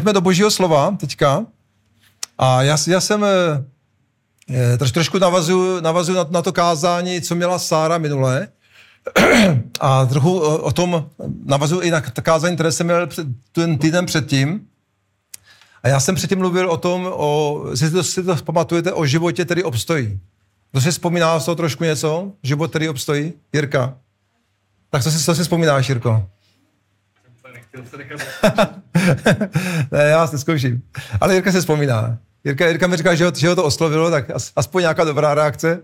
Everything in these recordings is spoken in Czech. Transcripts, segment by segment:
pojďme do božího slova teďka. A já, já jsem eh, troš, trošku navazuju, navazuju na, na to kázání, co měla Sára minule. A trochu o, o tom navazuju i na kázání, které jsem měl před, ten týden předtím. A já jsem předtím mluvil o tom, o, si, to, si to pamatujete, o životě, který obstojí. Kdo si vzpomíná z toho trošku něco? Život, který obstojí? Jirka. Tak co si, co si vzpomínáš, Jirko? ne, já se zkouším. Ale Jirka se vzpomíná. Jirka, Jirka mi říká, že ho, že ho to oslovilo, tak aspoň nějaká dobrá reakce.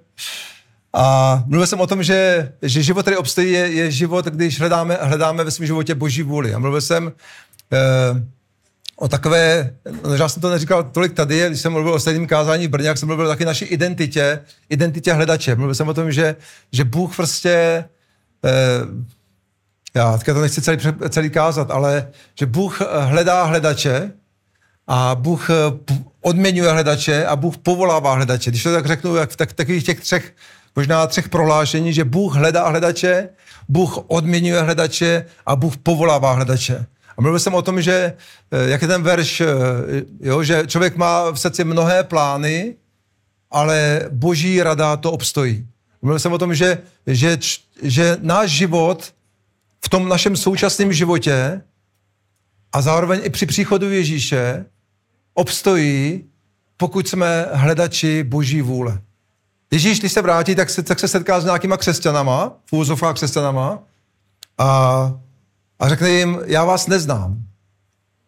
A mluvil jsem o tom, že, že život, který obstojí, je, je život, když hledáme, hledáme ve svém životě boží vůli. A mluvil jsem eh, o takové, no, já jsem to neříkal tolik tady, když jsem mluvil o stejném kázání v Brně, jak jsem mluvil taky naší identitě, identitě hledače. Mluvil jsem o tom, že, že Bůh prostě, eh, já teďka to nechci celý, celý kázat, ale že Bůh hledá hledače a Bůh odměňuje hledače a Bůh povolává hledače. Když to tak řeknu, jak v tak, takových těch třech, možná třech prohlášení, že Bůh hledá hledače, Bůh odměňuje hledače a Bůh povolává hledače. A mluvil jsem o tom, že eh, jak je ten verš, eh, jo, že člověk má v srdci mnohé plány, ale boží rada to obstojí. Mluvil jsem o tom, že, že, že náš život v tom našem současném životě a zároveň i při příchodu Ježíše obstojí, pokud jsme hledači boží vůle. Ježíš, když se vrátí, tak se, tak se setká s nějakýma křesťanama, filozofá křesťanama a a řekne jim, já vás neznám.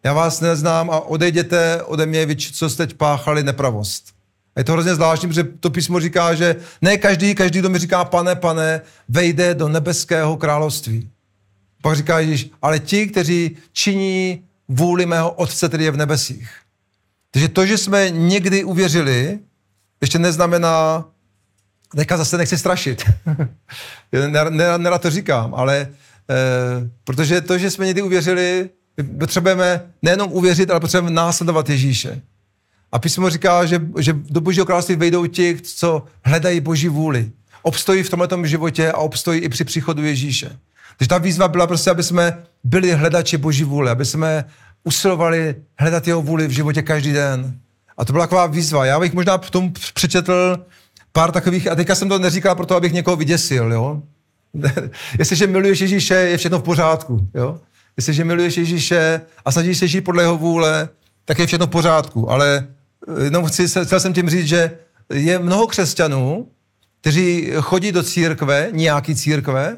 Já vás neznám a odejděte ode mě, vy, co jste teď páchali nepravost. A je to hrozně zvláštní, protože to písmo říká, že ne každý, každý, kdo mi říká pane, pane, vejde do nebeského království. Pak říká Ježíš, ale ti, kteří činí vůli mého Otce, který je v nebesích. Takže to, že jsme někdy uvěřili, ještě neznamená, teďka zase nechci strašit. Nerad to říkám, ale Eh, protože to, že jsme někdy uvěřili, potřebujeme nejenom uvěřit, ale potřebujeme následovat Ježíše. A písmo říká, že, že do Božího království vejdou ti, co hledají Boží vůli. Obstojí v tomto životě a obstojí i při příchodu Ježíše. Takže ta výzva byla prostě, aby jsme byli hledači Boží vůle, aby jsme usilovali hledat jeho vůli v životě každý den. A to byla taková výzva. Já bych možná v tom přečetl pár takových, a teďka jsem to neříkal proto, abych někoho vyděsil, jo? Jestliže miluješ Ježíše, je všechno v pořádku. Jo? Jestliže miluješ Ježíše a snažíš se žít podle jeho vůle, tak je všechno v pořádku. Ale eh, jenom chci, chtěl jsem tím říct, že je mnoho křesťanů, kteří chodí do církve, nějaký církve,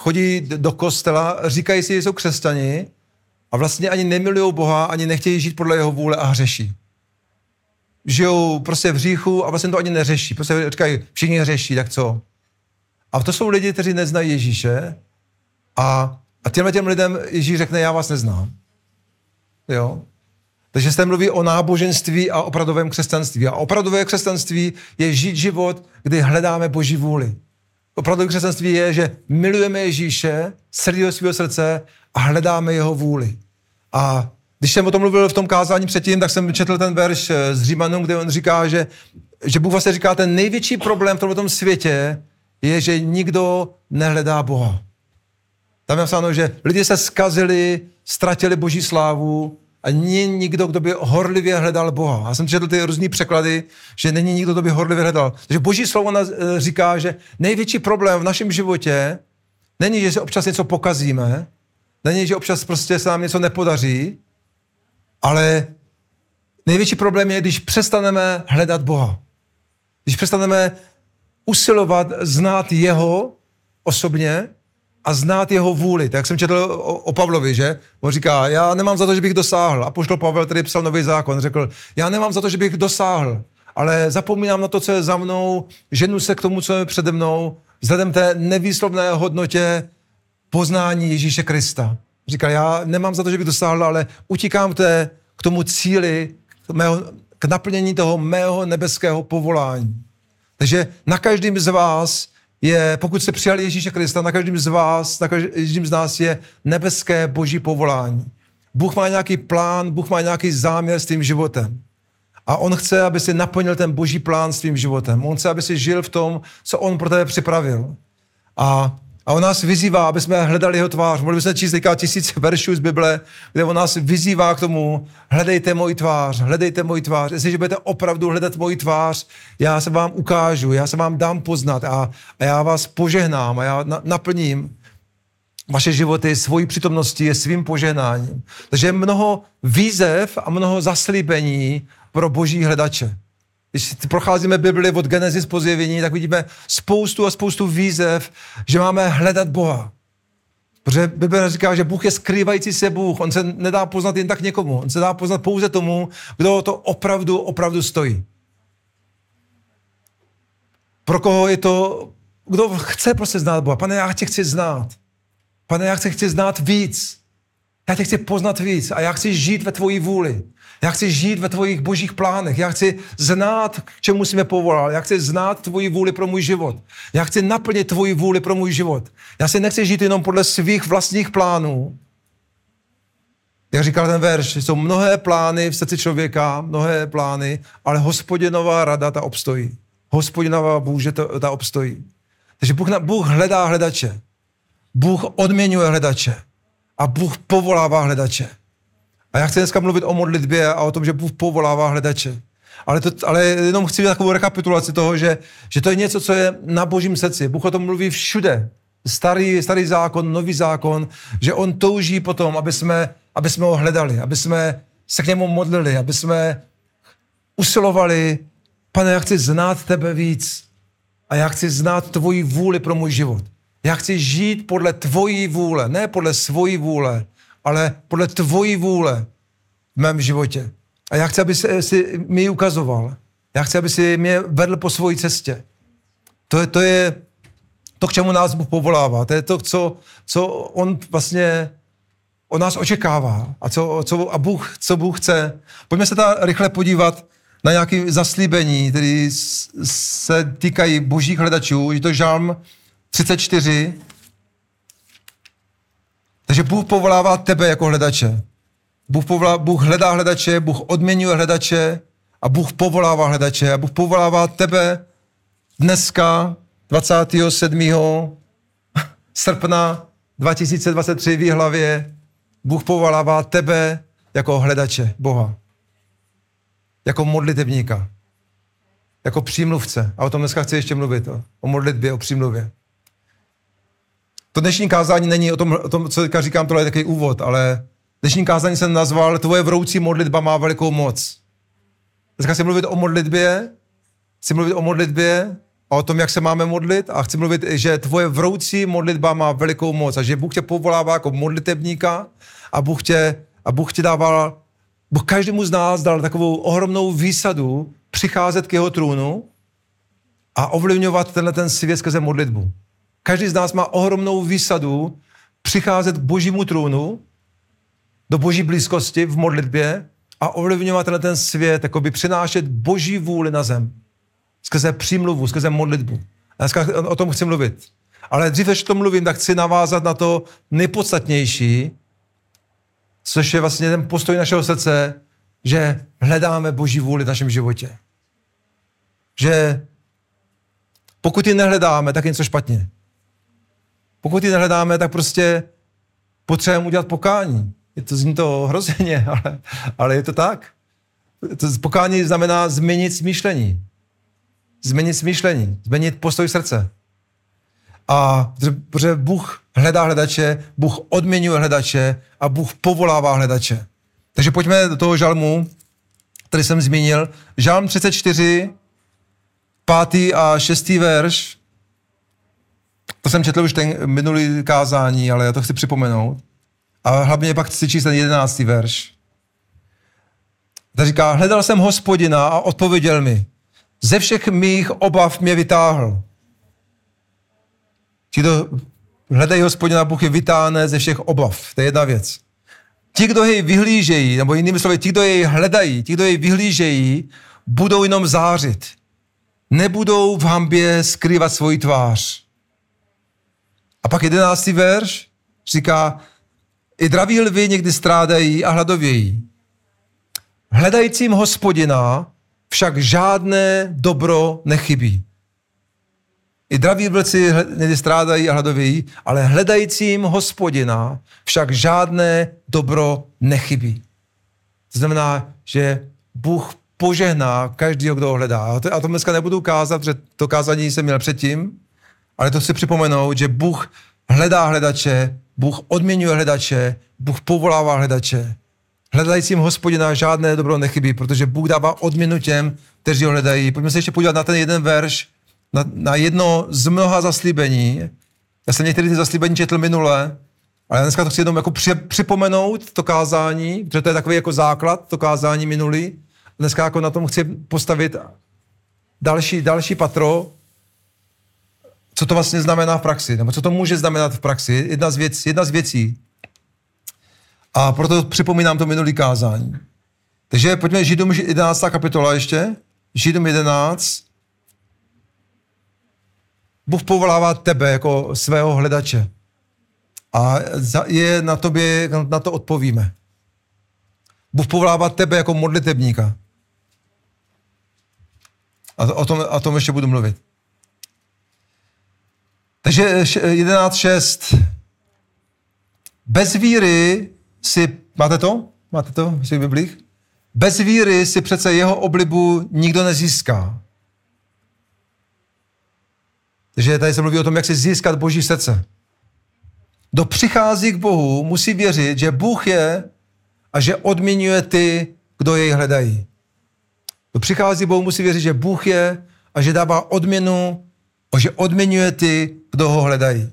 chodí do kostela, říkají si, že jsou křesťani a vlastně ani nemilují Boha, ani nechtějí žít podle jeho vůle a hřeší. Žijou prostě v hříchu a vlastně to ani neřeší. Prostě říkají, všichni hřeší, tak co? A to jsou lidi, kteří neznají Ježíše a, a těmhle těm lidem Ježíš řekne, já vás neznám. Jo? Takže se mluví o náboženství a opravdovém křesťanství. A opravdové křesťanství je žít život, kdy hledáme Boží vůli. Opravdové křesťanství je, že milujeme Ježíše celého svého srdce a hledáme jeho vůli. A když jsem o tom mluvil v tom kázání předtím, tak jsem četl ten verš z Římanům, kde on říká, že, že Bůh vlastně říká, ten největší problém v tomto světě je, že nikdo nehledá Boha. Tam je napsáno, že lidi se skazili, ztratili boží slávu a není nikdo, kdo by horlivě hledal Boha. Já jsem četl ty různý překlady, že není nikdo, kdo by horlivě hledal. Takže boží slovo nás, eh, říká, že největší problém v našem životě není, že se občas něco pokazíme, není, že občas prostě se nám něco nepodaří, ale největší problém je, když přestaneme hledat Boha. Když přestaneme usilovat znát jeho osobně a znát jeho vůli. Tak jsem četl o, o Pavlovi, že? On říká, já nemám za to, že bych dosáhl. A poštol Pavel, který psal nový zákon, řekl, já nemám za to, že bych dosáhl, ale zapomínám na to, co je za mnou, ženu se k tomu, co je přede mnou, vzhledem té nevýslovné hodnotě poznání Ježíše Krista. Říká, já nemám za to, že bych dosáhl, ale utíkám té, k tomu cíli, k, mého, k naplnění toho mého nebeského povolání. Takže na každém z vás je, pokud jste přijali Ježíše Krista, na každém z vás, na každém z nás je nebeské boží povolání. Bůh má nějaký plán, Bůh má nějaký záměr s tím životem. A on chce, aby si naplnil ten boží plán s tvým životem. On chce, aby si žil v tom, co on pro tebe připravil. A A on nás vyzývá, aby jsme hledali jeho tvář. Mohli bychom číst teďka tisíce veršů z Bible, kde on nás vyzývá k tomu, hledejte moji tvář, hledejte moji tvář. Jestliže budete opravdu hledat moji tvář, já se vám ukážu, já se vám dám poznat a, a já vás požehnám a já na, naplním vaše životy svojí přítomností je svým požehnáním. Takže je mnoho výzev a mnoho zaslíbení pro boží hledače. Když procházíme Bibli od Genesis po zjevení, tak vidíme spoustu a spoustu výzev, že máme hledat Boha. Protože Bible říká, že Bůh je skrývající se Bůh. On se nedá poznat jen tak někomu. On se dá poznat pouze tomu, kdo to opravdu, opravdu stojí. Pro koho je to, kdo chce prostě znát Boha. Pane, já tě chci znát. Pane, já chci, chci znát víc. Já tě chci poznat víc a já chci žít ve tvojí vůli. Já chci žít ve tvojich božích plánech. Já chci znát, k čemu jsi mě povolal. Já chci znát tvoji vůli pro můj život. Já chci naplnit tvoji vůli pro můj život. Já si nechci žít jenom podle svých vlastních plánů. Jak říkal ten verš, jsou mnohé plány v srdci člověka, mnohé plány, ale hospodinová rada ta obstojí. Hospodinová bůže ta obstojí. Takže Bůh, Bůh hledá hledače. Bůh odměňuje hledače. A Bůh povolává hledače. A já chci dneska mluvit o modlitbě a o tom, že Bůh povolává hledače. Ale, to, ale jenom chci takovou rekapitulaci toho, že, že to je něco, co je na božím srdci. Bůh o tom mluví všude. Starý, starý zákon, nový zákon, že on touží potom, aby jsme, aby jsme ho hledali, aby jsme se k němu modlili, aby jsme usilovali, pane, já chci znát tebe víc a já chci znát tvoji vůli pro můj život. Já chci žít podle tvojí vůle, ne podle svojí vůle, ale podle tvojí vůle v mém životě. A já chci, aby si, mi ukazoval. Já chci, aby si mě vedl po svojí cestě. To je, to je to, k čemu nás Bůh povolává. To je to, co, co on vlastně od nás očekává a, co, co, a Bůh, co Bůh chce. Pojďme se ta rychle podívat na nějaké zaslíbení, které se týkají božích hledačů. Je to žalm 34. Takže Bůh povolává tebe jako hledače. Bůh, povolá, Bůh hledá hledače, Bůh odměňuje hledače a Bůh povolává hledače a Bůh povolává tebe dneska 27. srpna 2023 v hlavě. Bůh povolává tebe jako hledače Boha. Jako modlitebníka. Jako přímluvce. A o tom dneska chci ještě mluvit. O, o modlitbě, o přímluvě. To dnešní kázání není o tom, o tom co teďka říkám, tohle je takový úvod, ale dnešní kázání jsem nazval Tvoje vroucí modlitba má velikou moc. Dneska chci mluvit o modlitbě, chci mluvit o modlitbě a o tom, jak se máme modlit a chci mluvit, že tvoje vroucí modlitba má velikou moc a že Bůh tě povolává jako modlitebníka a Bůh tě, a Bůh tě dával, Bůh každému z nás dal takovou ohromnou výsadu přicházet k jeho trůnu a ovlivňovat tenhle ten svět skrze modlitbu. Každý z nás má ohromnou výsadu přicházet k božímu trůnu, do boží blízkosti v modlitbě a ovlivňovat tenhle ten svět, jako by přinášet boží vůli na zem. Skrze přímluvu, skrze modlitbu. A dneska o tom chci mluvit. Ale dřív, než to mluvím, tak chci navázat na to nejpodstatnější, což je vlastně ten postoj našeho srdce, že hledáme boží vůli v našem životě. Že pokud ji nehledáme, tak je něco špatně. Pokud ji nehledáme, tak prostě potřebujeme udělat pokání. Je to, zní to hrozeně, ale, ale je to tak. To pokání znamená změnit smýšlení. Změnit smýšlení, změnit postoj srdce. A protože Bůh hledá hledače, Bůh odměňuje hledače a Bůh povolává hledače. Takže pojďme do toho žalmu, který jsem zmínil. Žalm 34, pátý a šestý verš. To jsem četl už ten minulý kázání, ale já to chci připomenout. A hlavně pak chci číst ten jedenáctý verš. Ta říká, hledal jsem hospodina a odpověděl mi. Ze všech mých obav mě vytáhl. Ti, kdo hledají hospodina, Bůh je vytáhne ze všech obav. To je jedna věc. Ti, kdo jej vyhlížejí, nebo jinými slovy, ti, kdo jej hledají, ti, kdo jej vyhlížejí, budou jenom zářit. Nebudou v hambě skrývat svoji tvář. Pak jedenáctý verš říká, i draví lvy někdy strádají a hladovějí. Hledajícím hospodina však žádné dobro nechybí. I draví vlci strádají a hladovějí, ale hledajícím hospodina však žádné dobro nechybí. To znamená, že Bůh požehná každého, kdo ho hledá. A to, dneska nebudu ukázat, protože to kázání jsem měl předtím, ale to si připomenout, že Bůh hledá hledače, Bůh odměňuje hledače, Bůh povolává hledače. Hledajícím hospodina žádné dobro nechybí, protože Bůh dává odměnu těm, kteří ho hledají. Pojďme se ještě podívat na ten jeden verš, na, na jedno z mnoha zaslíbení. Já jsem některé ty zaslíbení četl minule, ale dneska to chci jenom jako při, připomenout to kázání, protože to je takový jako základ, to kázání minulý. Dneska jako na tom chci postavit další, další patro, co to vlastně znamená v praxi, nebo co to může znamenat v praxi. Jedna z, věc, jedna z věcí. A proto připomínám to minulý kázání. Takže pojďme Židům 11. kapitola ještě. Židům 11. Bůh povolává tebe jako svého hledače. A je na tobě, na to odpovíme. Bůh povolává tebe jako modlitebníka. A o tom, o tom ještě budu mluvit. Takže 11.6. Bez víry si, máte to? Máte to v Biblích? Bez víry si přece jeho oblibu nikdo nezíská. Takže tady se mluví o tom, jak si získat boží srdce. Kdo přichází k Bohu, musí věřit, že Bůh je a že odměňuje ty, kdo jej hledají. Kdo přichází k Bohu, musí věřit, že Bůh je a že dává odměnu a že odměňuje ty, kdo ho hledají.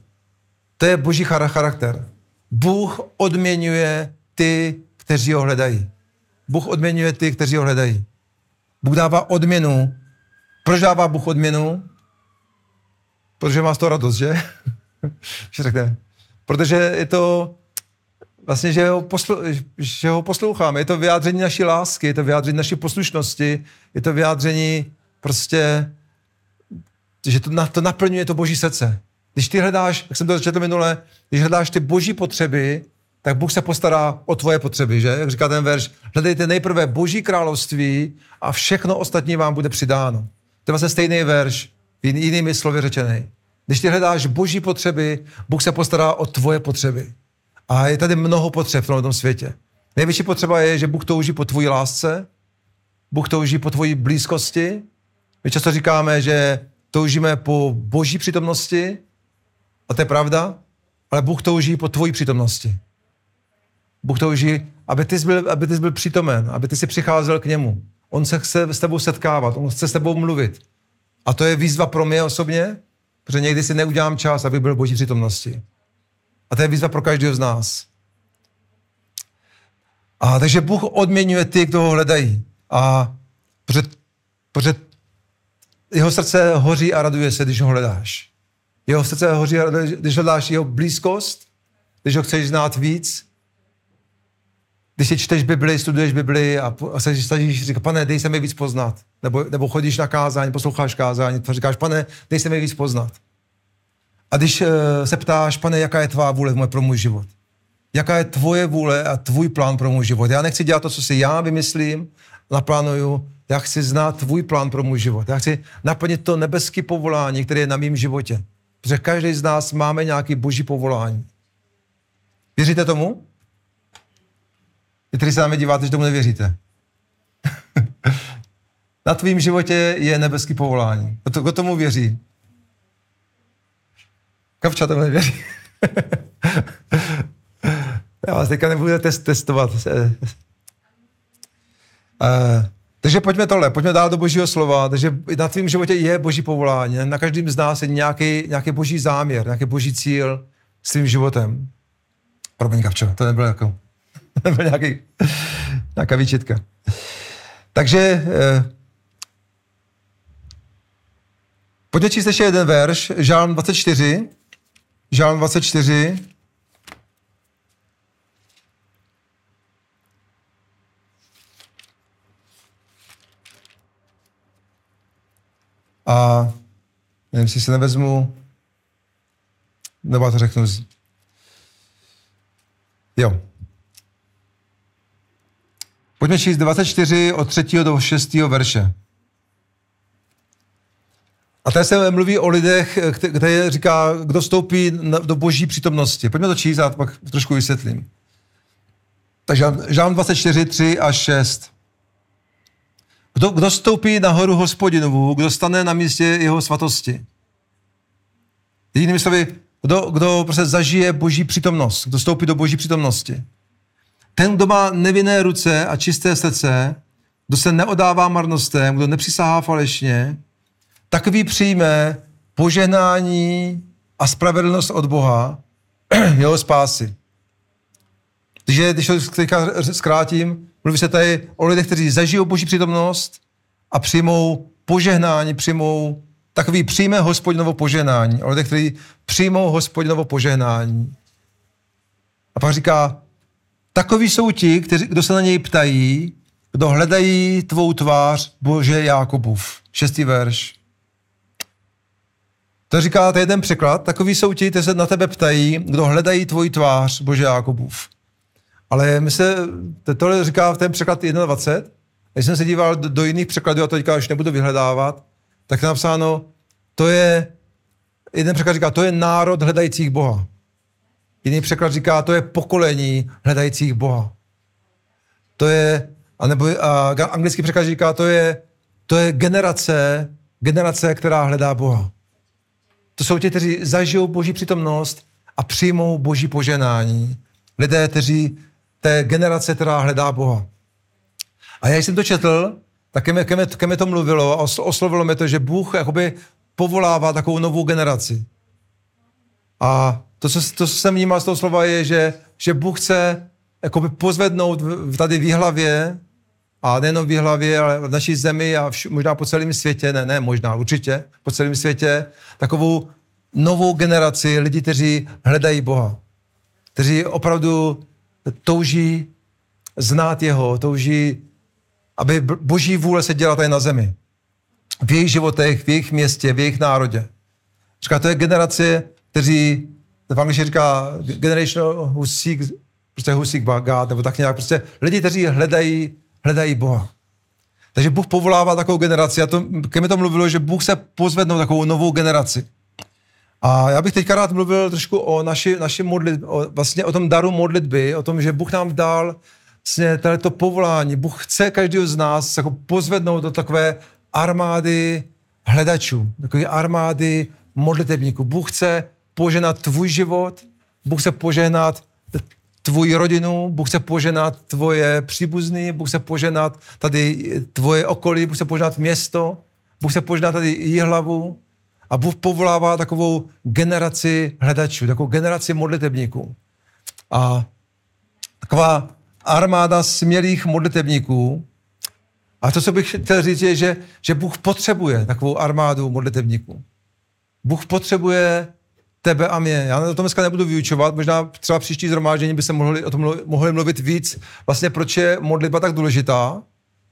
To je boží charakter. Bůh odměňuje ty, kteří ho hledají. Bůh odměňuje ty, kteří ho hledají. Bůh dává odměnu. Proč dává Bůh odměnu? Protože má z toho radost, že? řekne. Protože je to vlastně, že ho, poslu, že ho posloucháme. Je to vyjádření naší lásky, je to vyjádření naší poslušnosti, je to vyjádření prostě, že to, to naplňuje to boží srdce. Když ty hledáš, jak jsem to začetl minule, když hledáš ty boží potřeby, tak Bůh se postará o tvoje potřeby, že? Jak říká ten verš, hledejte nejprve boží království a všechno ostatní vám bude přidáno. To je vlastně stejný verš, jinými slovy řečený. Když ty hledáš boží potřeby, Bůh se postará o tvoje potřeby. A je tady mnoho potřeb v tom světě. Největší potřeba je, že Bůh touží po tvojí lásce, Bůh touží po tvojí blízkosti. My často říkáme, že toužíme po boží přítomnosti, a to je pravda, ale Bůh touží po tvojí přítomnosti. Bůh touží, aby ty, byl, aby ty byl přítomen, aby ty si přicházel k němu. On se chce s tebou setkávat, on chce s tebou mluvit. A to je výzva pro mě osobně, protože někdy si neudělám čas, aby byl boží přítomnosti. A to je výzva pro každého z nás. A takže Bůh odměňuje ty, kdo ho hledají. A protože, protože jeho srdce hoří a raduje se, když ho hledáš. Jeho srdce hoří když hledáš jeho blízkost, když ho chceš znát víc, když si čteš Bibli, studuješ Bibli a, a se snažíš říkat, pane, dej se mi víc poznat. Nebo, nebo chodíš na kázání, posloucháš kázání, a říkáš, pane, dej se mi víc poznat. A když uh, se ptáš, pane, jaká je tvá vůle pro můj život? Jaká je tvoje vůle a tvůj plán pro můj život? Já nechci dělat to, co si já vymyslím, naplánuju, já chci znát tvůj plán pro můj život. Já chci naplnit to nebeské povolání, které je na mém životě. Protože každý z nás máme nějaký boží povolání. Věříte tomu? Vy, kteří se na mě díváte, že tomu nevěříte. na tvým životě je nebeský povolání. Kdo, kdo tomu věří? Kavča tomu nevěří. Já vás teďka nebudu test, testovat. Uh, takže pojďme tohle, pojďme dál do božího slova. Takže na tvém životě je boží povolání. Na každém z nás je nějaký, nějaký boží záměr, nějaký boží cíl s tvým životem. Promiň, Kavčo, to nebylo jako... nebo nějaký, nějaká výčitka. Takže eh, pojďme číst ještě jeden verš, Žálm 24. Žálm 24. A nevím, jestli se nevezmu, nebo to řeknu. Jo, Pojďme číst 24 od 3. do 6. verše. A tady se mluví o lidech, kde říká, kdo vstoupí do boží přítomnosti. Pojďme to číst a pak trošku vysvětlím. Takže Žán 24, 3 a 6. Kdo, kdo stoupí na horu hospodinovu, kdo stane na místě jeho svatosti. Jinými slovy, kdo, kdo prostě zažije boží přítomnost, kdo stoupí do boží přítomnosti. Ten, kdo má nevinné ruce a čisté srdce, kdo se neodává marnostem, kdo nepřisahá falešně, takový přijme požehnání a spravedlnost od Boha, jeho spásy. Takže když to teďka zkrátím, mluví se tady o lidech, kteří zažijou boží přítomnost a přijmou požehnání, přijmou takový přijme hospodinovo požehnání. O lidech, kteří přijmou hospodinovo požehnání. A pak říká, takový jsou ti, kteří, kdo se na něj ptají, kdo hledají tvou tvář, Bože Jákobův. Šestý verš. To říká to jeden překlad. Takový jsou ti, kteří se na tebe ptají, kdo hledají tvoji tvář, Bože Jákobův. Ale my se, tohle říká v ten překlad 21. Když jsem se díval do, do jiných překladů, a to teďka už nebudu vyhledávat, tak je napsáno, to je, jeden překlad říká, to je národ hledajících Boha. Jiný překlad říká, to je pokolení hledajících Boha. To je, anebo a anglický překlad říká, to je, to je generace, generace, která hledá Boha. To jsou ti, kteří zažijou Boží přítomnost a přijmou Boží poženání. Lidé, kteří té generace, která hledá Boha. A já jsem to četl, tak ke mě, ke mě, ke mě to mluvilo a oslovilo mě to, že Bůh jakoby povolává takovou novou generaci. A to, co, to, co jsem vnímal z toho slova, je, že, že Bůh chce jakoby pozvednout tady v Výhlavě, a nejenom v Výhlavě, ale v naší zemi a vš- možná po celém světě, ne, ne možná, určitě, po celém světě, takovou novou generaci lidí, kteří hledají Boha. Kteří opravdu touží znát Jeho, touží, aby boží vůle se dělala tady na zemi. V jejich životech, v jejich městě, v jejich národě. Říká, to je generace, kteří, v angličtině říká generation who seek, prostě who seek God, nebo tak nějak, prostě lidi, kteří hledají, hledají Boha. Takže Bůh povolává takovou generaci a to, ke mi to mluvilo, že Bůh se pozvednou takovou novou generaci. A já bych teďka rád mluvil trošku o naši, naši modlit, o, vlastně o tom daru modlitby, o tom, že Bůh nám dal vlastně to povolání. Bůh chce každého z nás jako pozvednout do takové armády hledačů, takové armády modlitebníků. Bůh chce poženat tvůj život, Bůh chce poženat tvoji rodinu, Bůh chce poženat tvoje příbuzný, Bůh chce poženat tady tvoje okolí, Bůh chce poženat město, Bůh chce poženat tady hlavu, a Bůh povolává takovou generaci hledačů, takovou generaci modlitebníků. A taková armáda smělých modlitebníků. A to, co bych chtěl říct, je, že, že Bůh potřebuje takovou armádu modlitebníků. Bůh potřebuje tebe a mě. Já o tom dneska nebudu vyučovat, možná třeba příští zhromáždění by se mohli o tom mohli mluvit víc, vlastně proč je modlitba tak důležitá.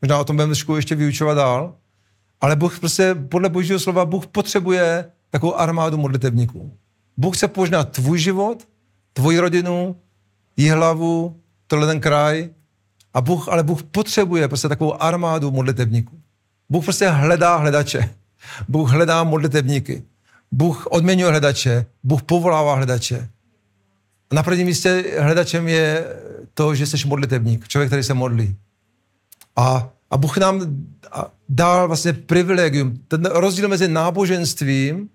Možná o tom budeme ještě vyučovat dál. Ale Bůh prostě, podle božího slova, Bůh potřebuje takovou armádu modlitevníků. Bůh chce požnat tvůj život, tvoji rodinu, jí hlavu, tohle ten kraj. A Bůh, ale Bůh potřebuje prostě takovou armádu modlitevníků. Bůh prostě hledá hledače. Bůh hledá modlitevníky. Bůh odměňuje hledače. Bůh povolává hledače. A na prvním místě hledačem je to, že jsi modlitevník, člověk, který se modlí. A a Bůh nám dal vlastně privilegium. Ten rozdíl mezi náboženstvím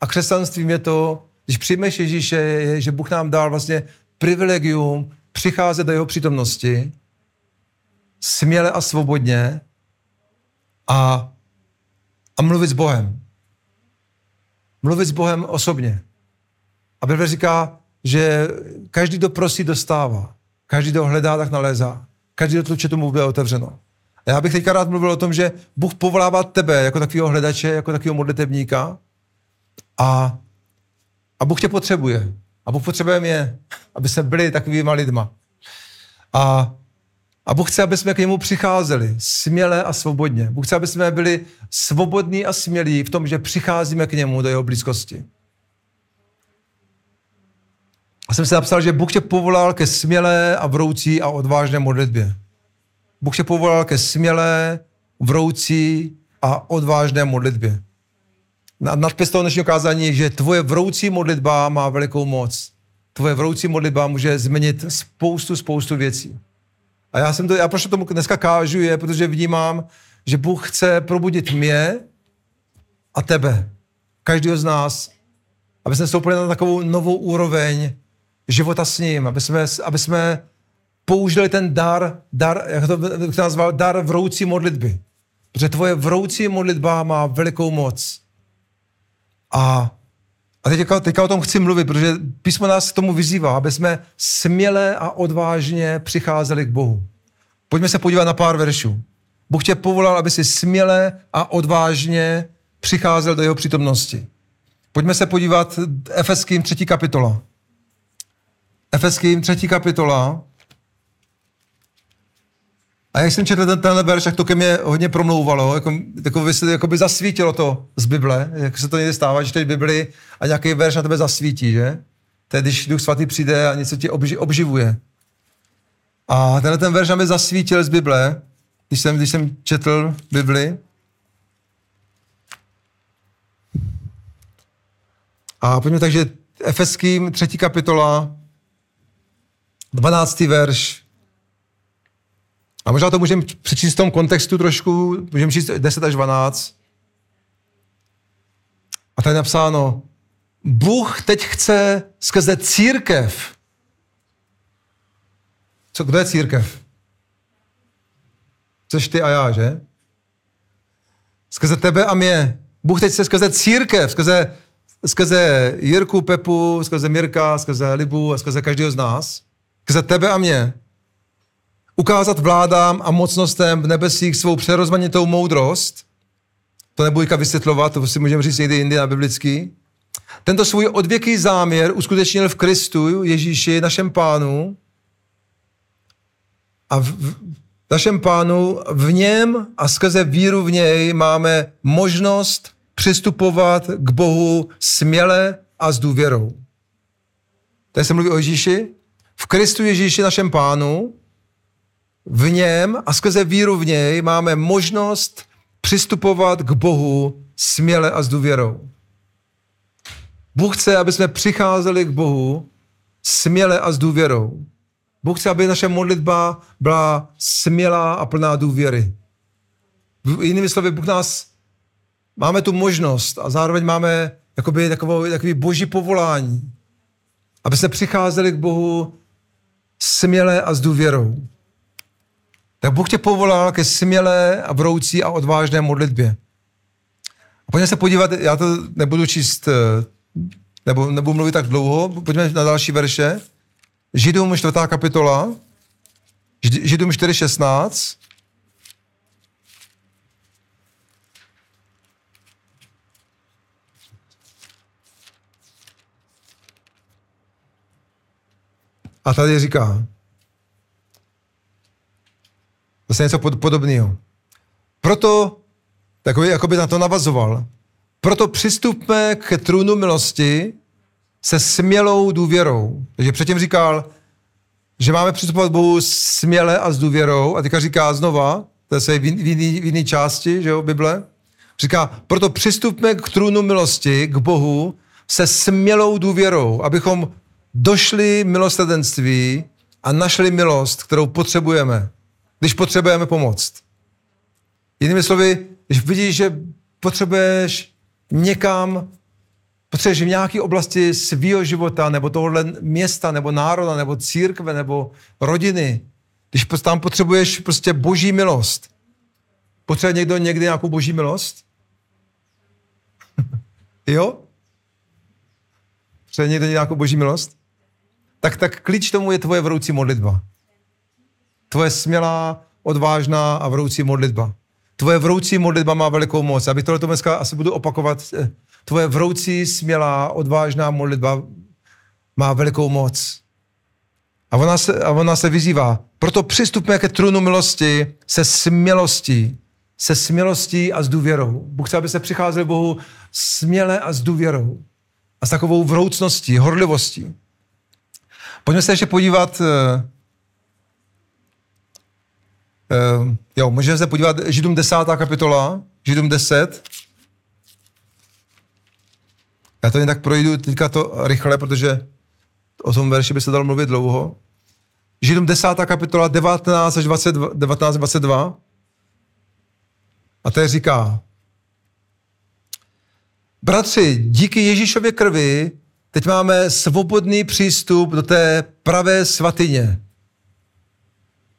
a křesťanstvím je to, když přijmeš Ježíše, je, že Bůh nám dal vlastně privilegium přicházet do jeho přítomnosti směle a svobodně a, a mluvit s Bohem. Mluvit s Bohem osobně. A Bible říká, že každý, kdo prosí, dostává. Každý, kdo hledá, tak nalézá. Každý, kdo tluče, tomu bude otevřeno. Já bych teďka rád mluvil o tom, že Bůh povolává tebe jako takového hledače, jako takového modlitebníka a, a Bůh tě potřebuje. A Bůh potřebuje mě, aby jsme byli takovýma lidma. A, a Bůh chce, aby jsme k němu přicházeli směle a svobodně. Bůh chce, aby jsme byli svobodní a smělí v tom, že přicházíme k němu do jeho blízkosti. A jsem si napsal, že Bůh tě povolal ke smělé a vroucí a odvážné modlitbě. Bůh tě povolal ke smělé, vroucí a odvážné modlitbě. nadpis toho dnešního kázání, že tvoje vroucí modlitba má velikou moc. Tvoje vroucí modlitba může změnit spoustu, spoustu věcí. A já jsem to, já proč tomu dneska kážu je, protože vnímám, že Bůh chce probudit mě a tebe, každého z nás, aby jsme stoupili na takovou novou úroveň života s ním, aby jsme, aby jsme použili ten dar, dar jak to, jak to nazval, dar vroucí modlitby. Protože tvoje vroucí modlitba má velikou moc. A, a teďka, teďka o tom chci mluvit, protože písmo nás k tomu vyzývá, aby jsme směle a odvážně přicházeli k Bohu. Pojďme se podívat na pár veršů. Bůh tě povolal, aby si směle a odvážně přicházel do jeho přítomnosti. Pojďme se podívat Efeským třetí kapitola. Efeským třetí kapitola. A jak jsem četl ten, tenhle verš, tak to ke mně hodně promlouvalo, jako, jako, se, jako by zasvítilo to z Bible, jak se to někdy stává, že teď Bibli a nějaký verš na tebe zasvítí, že? To je, když Duch Svatý přijde a něco ti obži, obživuje. A tenhle ten verš na mě zasvítil z Bible, když jsem, když jsem četl Bibli. A pojďme takže Efeským třetí kapitola, 12. verš. A možná to můžeme přečíst v tom kontextu trošku, můžeme číst 10 až 12. A tady je napsáno, Bůh teď chce skrze církev. Co, kdo je církev? Což ty a já, že? Skrze tebe a mě. Bůh teď chce skrze církev, skrze, skrze Jirku, Pepu, skrze Mirka, skrze Libu a skrze každého z nás skrze tebe a mě, ukázat vládám a mocnostem v nebesích svou přerozmanitou moudrost, to nebudu vysvětlovat, to si můžeme říct někdy jindy na biblický, tento svůj odvěký záměr uskutečnil v Kristu, Ježíši, našem pánu, a v, v našem pánu v něm a skrze víru v něj máme možnost přistupovat k Bohu směle a s důvěrou. Tady se mluví o Ježíši, v Kristu Ježíši našem pánu, v něm a skrze víru v něj máme možnost přistupovat k Bohu směle a s důvěrou. Bůh chce, aby jsme přicházeli k Bohu směle a s důvěrou. Bůh chce, aby naše modlitba byla smělá a plná důvěry. Jinými slovy, Bůh nás, máme tu možnost a zároveň máme jakoby, takový, takový boží povolání, aby jsme přicházeli k Bohu směle a s důvěrou. Tak Bůh tě povolal ke smělé a vroucí a odvážné modlitbě. A pojďme se podívat, já to nebudu číst, eh, nebo nebudu mluvit tak dlouho, pojďme na další verše. Židům 4. kapitola, Židům 4.16. A tady říká, zase něco pod, podobného. Proto, takový, jako by na to navazoval, proto přistupme k trůnu milosti se smělou důvěrou. Takže předtím říkal, že máme přistupovat k Bohu směle a s důvěrou. A teďka říká znova, to je v jiné části že jo, Bible, říká, proto přistupme k trůnu milosti, k Bohu, se smělou důvěrou, abychom došli milostadenství a našli milost, kterou potřebujeme, když potřebujeme pomoct. Jinými slovy, když vidíš, že potřebuješ někam, potřebuješ v nějaké oblasti svého života, nebo tohohle města, nebo národa, nebo církve, nebo rodiny, když tam potřebuješ prostě boží milost. Potřebuje někdo někdy nějakou boží milost? jo? Potřebuje někdo nějakou boží milost? tak, tak klíč tomu je tvoje vroucí modlitba. Tvoje smělá, odvážná a vroucí modlitba. Tvoje vroucí modlitba má velikou moc. Abych tohle dneska asi budu opakovat. Eh, tvoje vroucí, smělá, odvážná modlitba má velikou moc. A ona se, a ona se vyzývá. Proto přistupme ke trůnu milosti se smělostí. Se smělostí a s důvěrou. Bůh chce, aby se přicházeli Bohu směle a s důvěrou. A s takovou vroucností, horlivostí. Pojďme se ještě podívat, uh, jo, můžeme se podívat Židům 10. kapitola, Židům 10. Já to jen tak projdu teďka to rychle, protože o tom verši by se dalo mluvit dlouho. Židům 10. kapitola 19 až 22, 19, 22. A to je říká, Bratři, díky Ježíšově krvi teď máme svobodný přístup do té pravé svatyně.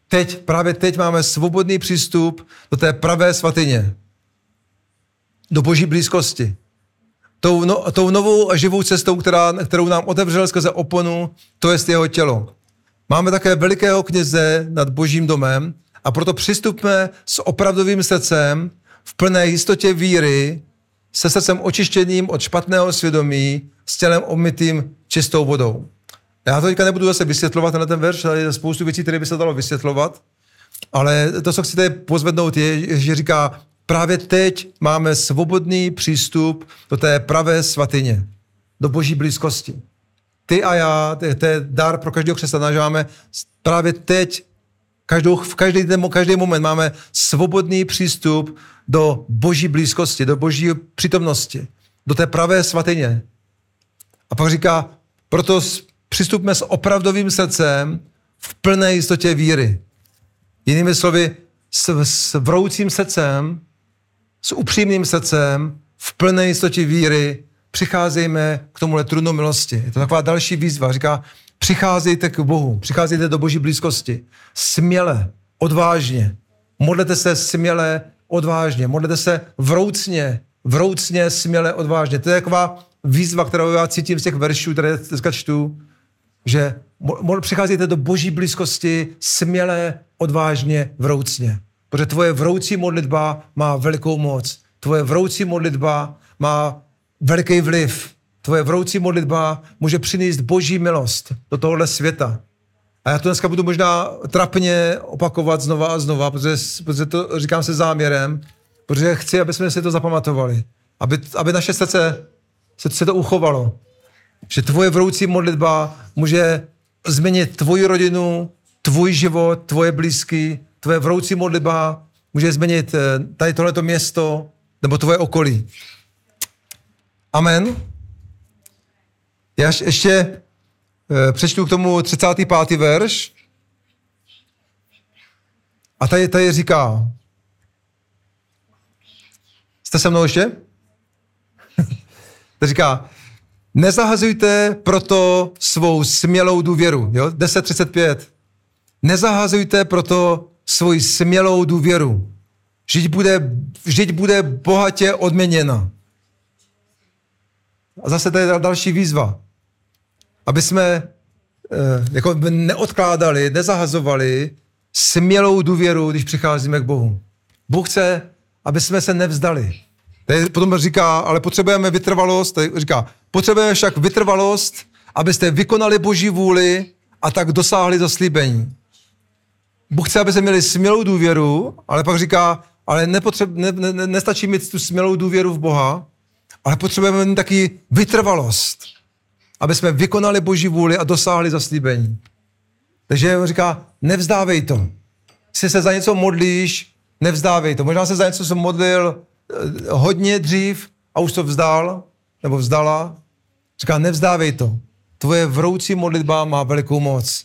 Teď, právě teď máme svobodný přístup do té pravé svatyně. Do boží blízkosti. Tou, no, tou novou a živou cestou, která, kterou nám otevřel skrze oponu, to je jeho tělo. Máme také velikého kněze nad božím domem a proto přistupme s opravdovým srdcem v plné jistotě víry se srdcem očištěným od špatného svědomí, s tělem omytým čistou vodou. Já to teďka nebudu zase vysvětlovat na ten verš, ale je spoustu věcí, které by se dalo vysvětlovat, ale to, co chci pozvednout, je, že říká, právě teď máme svobodný přístup do té pravé svatyně, do boží blízkosti. Ty a já, to je dar pro každého křesťana, že máme právě teď, každou, v každý, každý moment máme svobodný přístup do boží blízkosti, do boží přítomnosti, do té pravé svatyně. A pak říká, proto přistupme s opravdovým srdcem v plné jistotě víry. Jinými slovy, s, s vroucím srdcem, s upřímným srdcem, v plné jistotě víry, přicházejme k tomuhle trudnou milosti. Je to taková další výzva. Říká, přicházejte k Bohu, přicházejte do boží blízkosti. Směle, odvážně. Modlete se směle, odvážně, modlete se vroucně, vroucně, směle, odvážně. To je taková výzva, kterou já cítím z těch veršů, které dneska čtu, že přicházíte do boží blízkosti směle, odvážně, vroucně. Protože tvoje vroucí modlitba má velikou moc. Tvoje vroucí modlitba má veliký vliv. Tvoje vroucí modlitba může přinést boží milost do tohohle světa. A já to dneska budu možná trapně opakovat znova a znova, protože, protože to říkám se záměrem, protože chci, aby jsme si to zapamatovali. Aby, aby naše srdce se, se to uchovalo. Že tvoje vroucí modlitba může změnit tvoji rodinu, tvůj život, tvoje blízky, tvoje vroucí modlitba může změnit eh, tady tohleto město nebo tvoje okolí. Amen. Já ještě Eh, přečtu k tomu 35. verš. A tady, tady říká, jste se mnou ještě? to říká, nezahazujte proto svou smělou důvěru. Jo? 10.35. Nezahazujte proto svoji smělou důvěru. Vždyť bude, vždyť bude bohatě odměněna. A zase tady je další výzva aby jsme eh, jako neodkládali, nezahazovali smělou důvěru, když přicházíme k Bohu. Bůh chce, aby jsme se nevzdali. Tady potom říká, ale potřebujeme vytrvalost, tady říká, potřebujeme však vytrvalost, abyste vykonali Boží vůli a tak dosáhli zaslíbení. Bůh chce, aby jsme měli smělou důvěru, ale pak říká, ale nepotřeb, ne, ne, nestačí mít tu smělou důvěru v Boha, ale potřebujeme mít taky vytrvalost aby jsme vykonali Boží vůli a dosáhli zaslíbení. Takže on říká, nevzdávej to. Jestli se za něco modlíš, nevzdávej to. Možná se za něco jsem modlil hodně dřív a už to vzdal, nebo vzdala. Říká, nevzdávej to. Tvoje vroucí modlitba má velikou moc.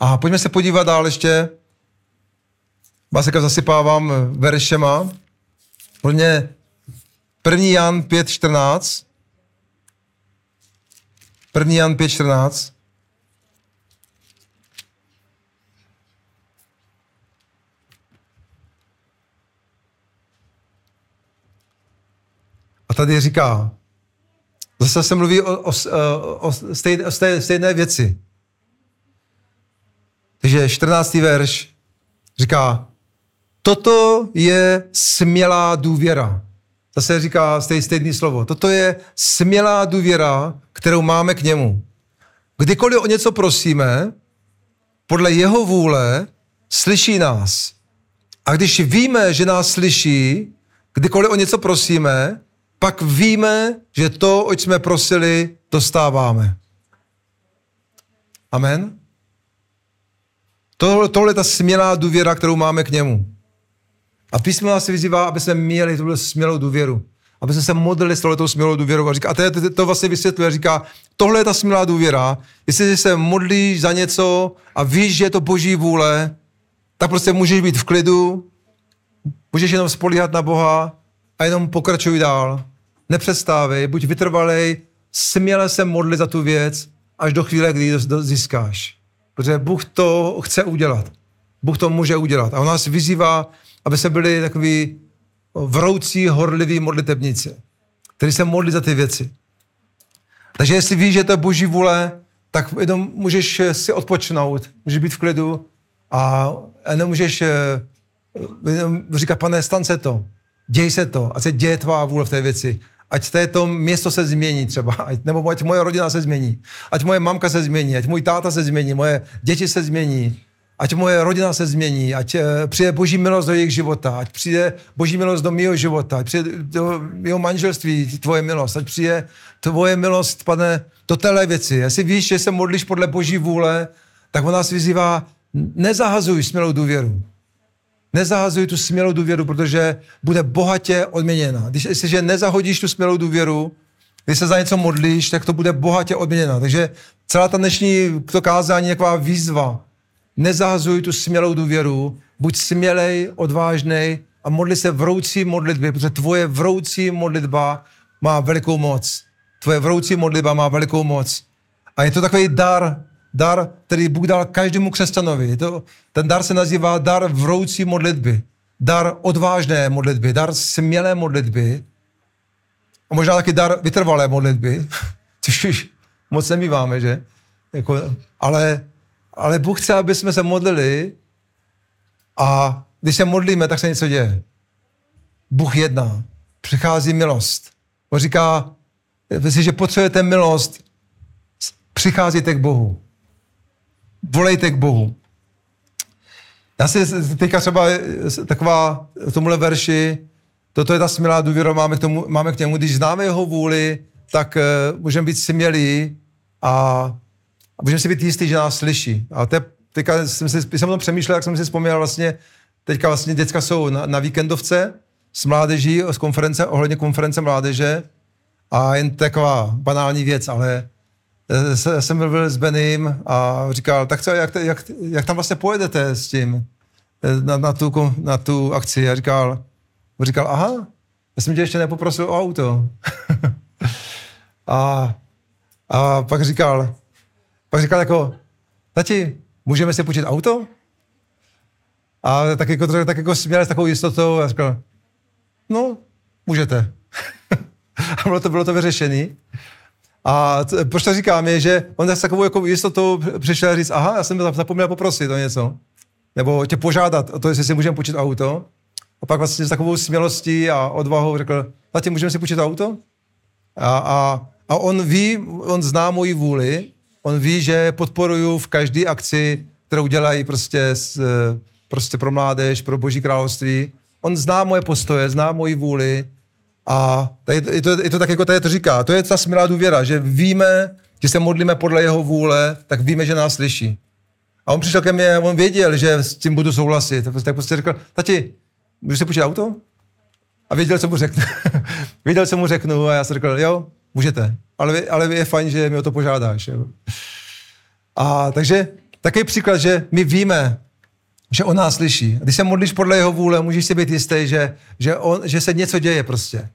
A pojďme se podívat dál ještě. Vás zasypávám veršema. Podle 1. Jan 5.14. 1. Jan 5.14. tady říká, zase se mluví o, o, o, stejné, o stejné věci. Takže 14. verš říká, toto je smělá důvěra. Zase říká stejné slovo. Toto je smělá důvěra, kterou máme k němu. Kdykoliv o něco prosíme, podle jeho vůle slyší nás. A když víme, že nás slyší, kdykoliv o něco prosíme, pak víme, že to, oč jsme prosili, dostáváme. Amen? Tohle, tohle je ta smělá důvěra, kterou máme k němu. A písmo nás vyzývá, aby jsme měli tuhle smělou důvěru. aby jsme se modlili s tohletou smělou důvěrou a říká, a to, to, to vlastně vysvětluje, říká, tohle je ta smělá důvěra, jestli se modlíš za něco a víš, že je to boží vůle, tak prostě můžeš být v klidu, můžeš jenom spolíhat na Boha a jenom pokračuj dál. Nepřestávej, buď vytrvalej, směle se modli za tu věc, až do chvíle, kdy ji získáš. Protože Bůh to chce udělat. Bůh to může udělat. A on nás vyzývá, aby se byli takový vroucí, horliví modlitebníci, kteří se modlí za ty věci. Takže jestli víš, že to je boží vůle, tak jenom můžeš si odpočnout, můžeš být v klidu a nemůžeš eh, říkat, pane, stan se to, děj se to, ať se děje tvá vůle v té věci. Ať to město se změní třeba, ať, nebo ať moje rodina se změní, ať moje mamka se změní, ať můj táta se změní, moje děti se změní, ať moje rodina se změní, ať eh, přijde boží milost do jejich života, ať přijde boží milost do mého života, ať přijde do mého manželství tvoje milost, ať přijde tvoje milost, pane, do téhle věci. Jestli víš, že se modlíš podle boží vůle, tak on nás vyzývá, nezahazuj smělou důvěru. Nezahazuj tu smělou důvěru, protože bude bohatě odměněna. Když jestliže nezahodíš tu smělou důvěru, když se za něco modlíš, tak to bude bohatě odměněna. Takže celá ta dnešní to kázání je taková výzva. Nezahazuj tu smělou důvěru, buď smělej, odvážnej a modli se vroucí modlitby, protože tvoje vroucí modlitba má velikou moc. Tvoje vroucí modlitba má velikou moc. A je to takový dar, dar, který Bůh dal každému křesťanovi. To, ten dar se nazývá dar vroucí modlitby. Dar odvážné modlitby, dar smělé modlitby. A možná taky dar vytrvalé modlitby, což už moc nemýváme, že? Jako, ale, ale Bůh chce, aby jsme se modlili a když se modlíme, tak se něco děje. Bůh jedná. Přichází milost. On říká, že potřebujete milost, přicházíte k Bohu volejte k Bohu. Já si teďka třeba taková tomuhle verši, toto je ta smělá důvěra, máme k, tomu, máme k němu, když známe jeho vůli, tak uh, můžeme být smělí a, a můžeme si být jistý, že nás slyší. A te, teďka jsem, si, jsem o tom přemýšlel, jak jsem si vzpomněl vlastně, teďka vlastně děcka jsou na, na víkendovce s mládeží, z konference, ohledně konference mládeže a jen taková banální věc, ale jsem byl s Benym a říkal, tak co, jak, jak, jak tam vlastně pojedete s tím na, na, tu, na tu akci? A říkal, říkal, aha, já jsem tě ještě nepoprosil o auto. a, a pak říkal, pak říkal jako, tati, můžeme si půjčit auto? A tak jako, tak jako směl s takovou jistotou a říkal, no, můžete. a bylo to, bylo to vyřešené. A t- proč to říkám, je, že on s takovou jako jistotou přišel říct, aha, já jsem zapomněl poprosit o něco. Nebo tě požádat o to, jestli si můžeme počít auto. A pak vlastně s takovou smělostí a odvahou řekl, tati, můžeme si počít auto? A, a, a on ví, on zná moji vůli, on ví, že podporuju v každé akci, kterou dělají prostě, s, prostě pro mládež, pro boží království. On zná moje postoje, zná moji vůli a to, je to, je to tak, jako tady to říká. To je ta smělá důvěra, že víme, že se modlíme podle jeho vůle, tak víme, že nás slyší. A on přišel ke mně, on věděl, že s tím budu souhlasit. Tak prostě řekl, tati, můžeš si půjčit auto? A věděl, co mu řeknu. věděl, co mu řeknu a já jsem řekl, jo, můžete. Ale, ale je fajn, že mi o to požádáš. Jo. A takže takový příklad, že my víme, že on nás slyší. Když se modlíš podle jeho vůle, můžeš si být jistý, že, že, on, že se něco děje prostě.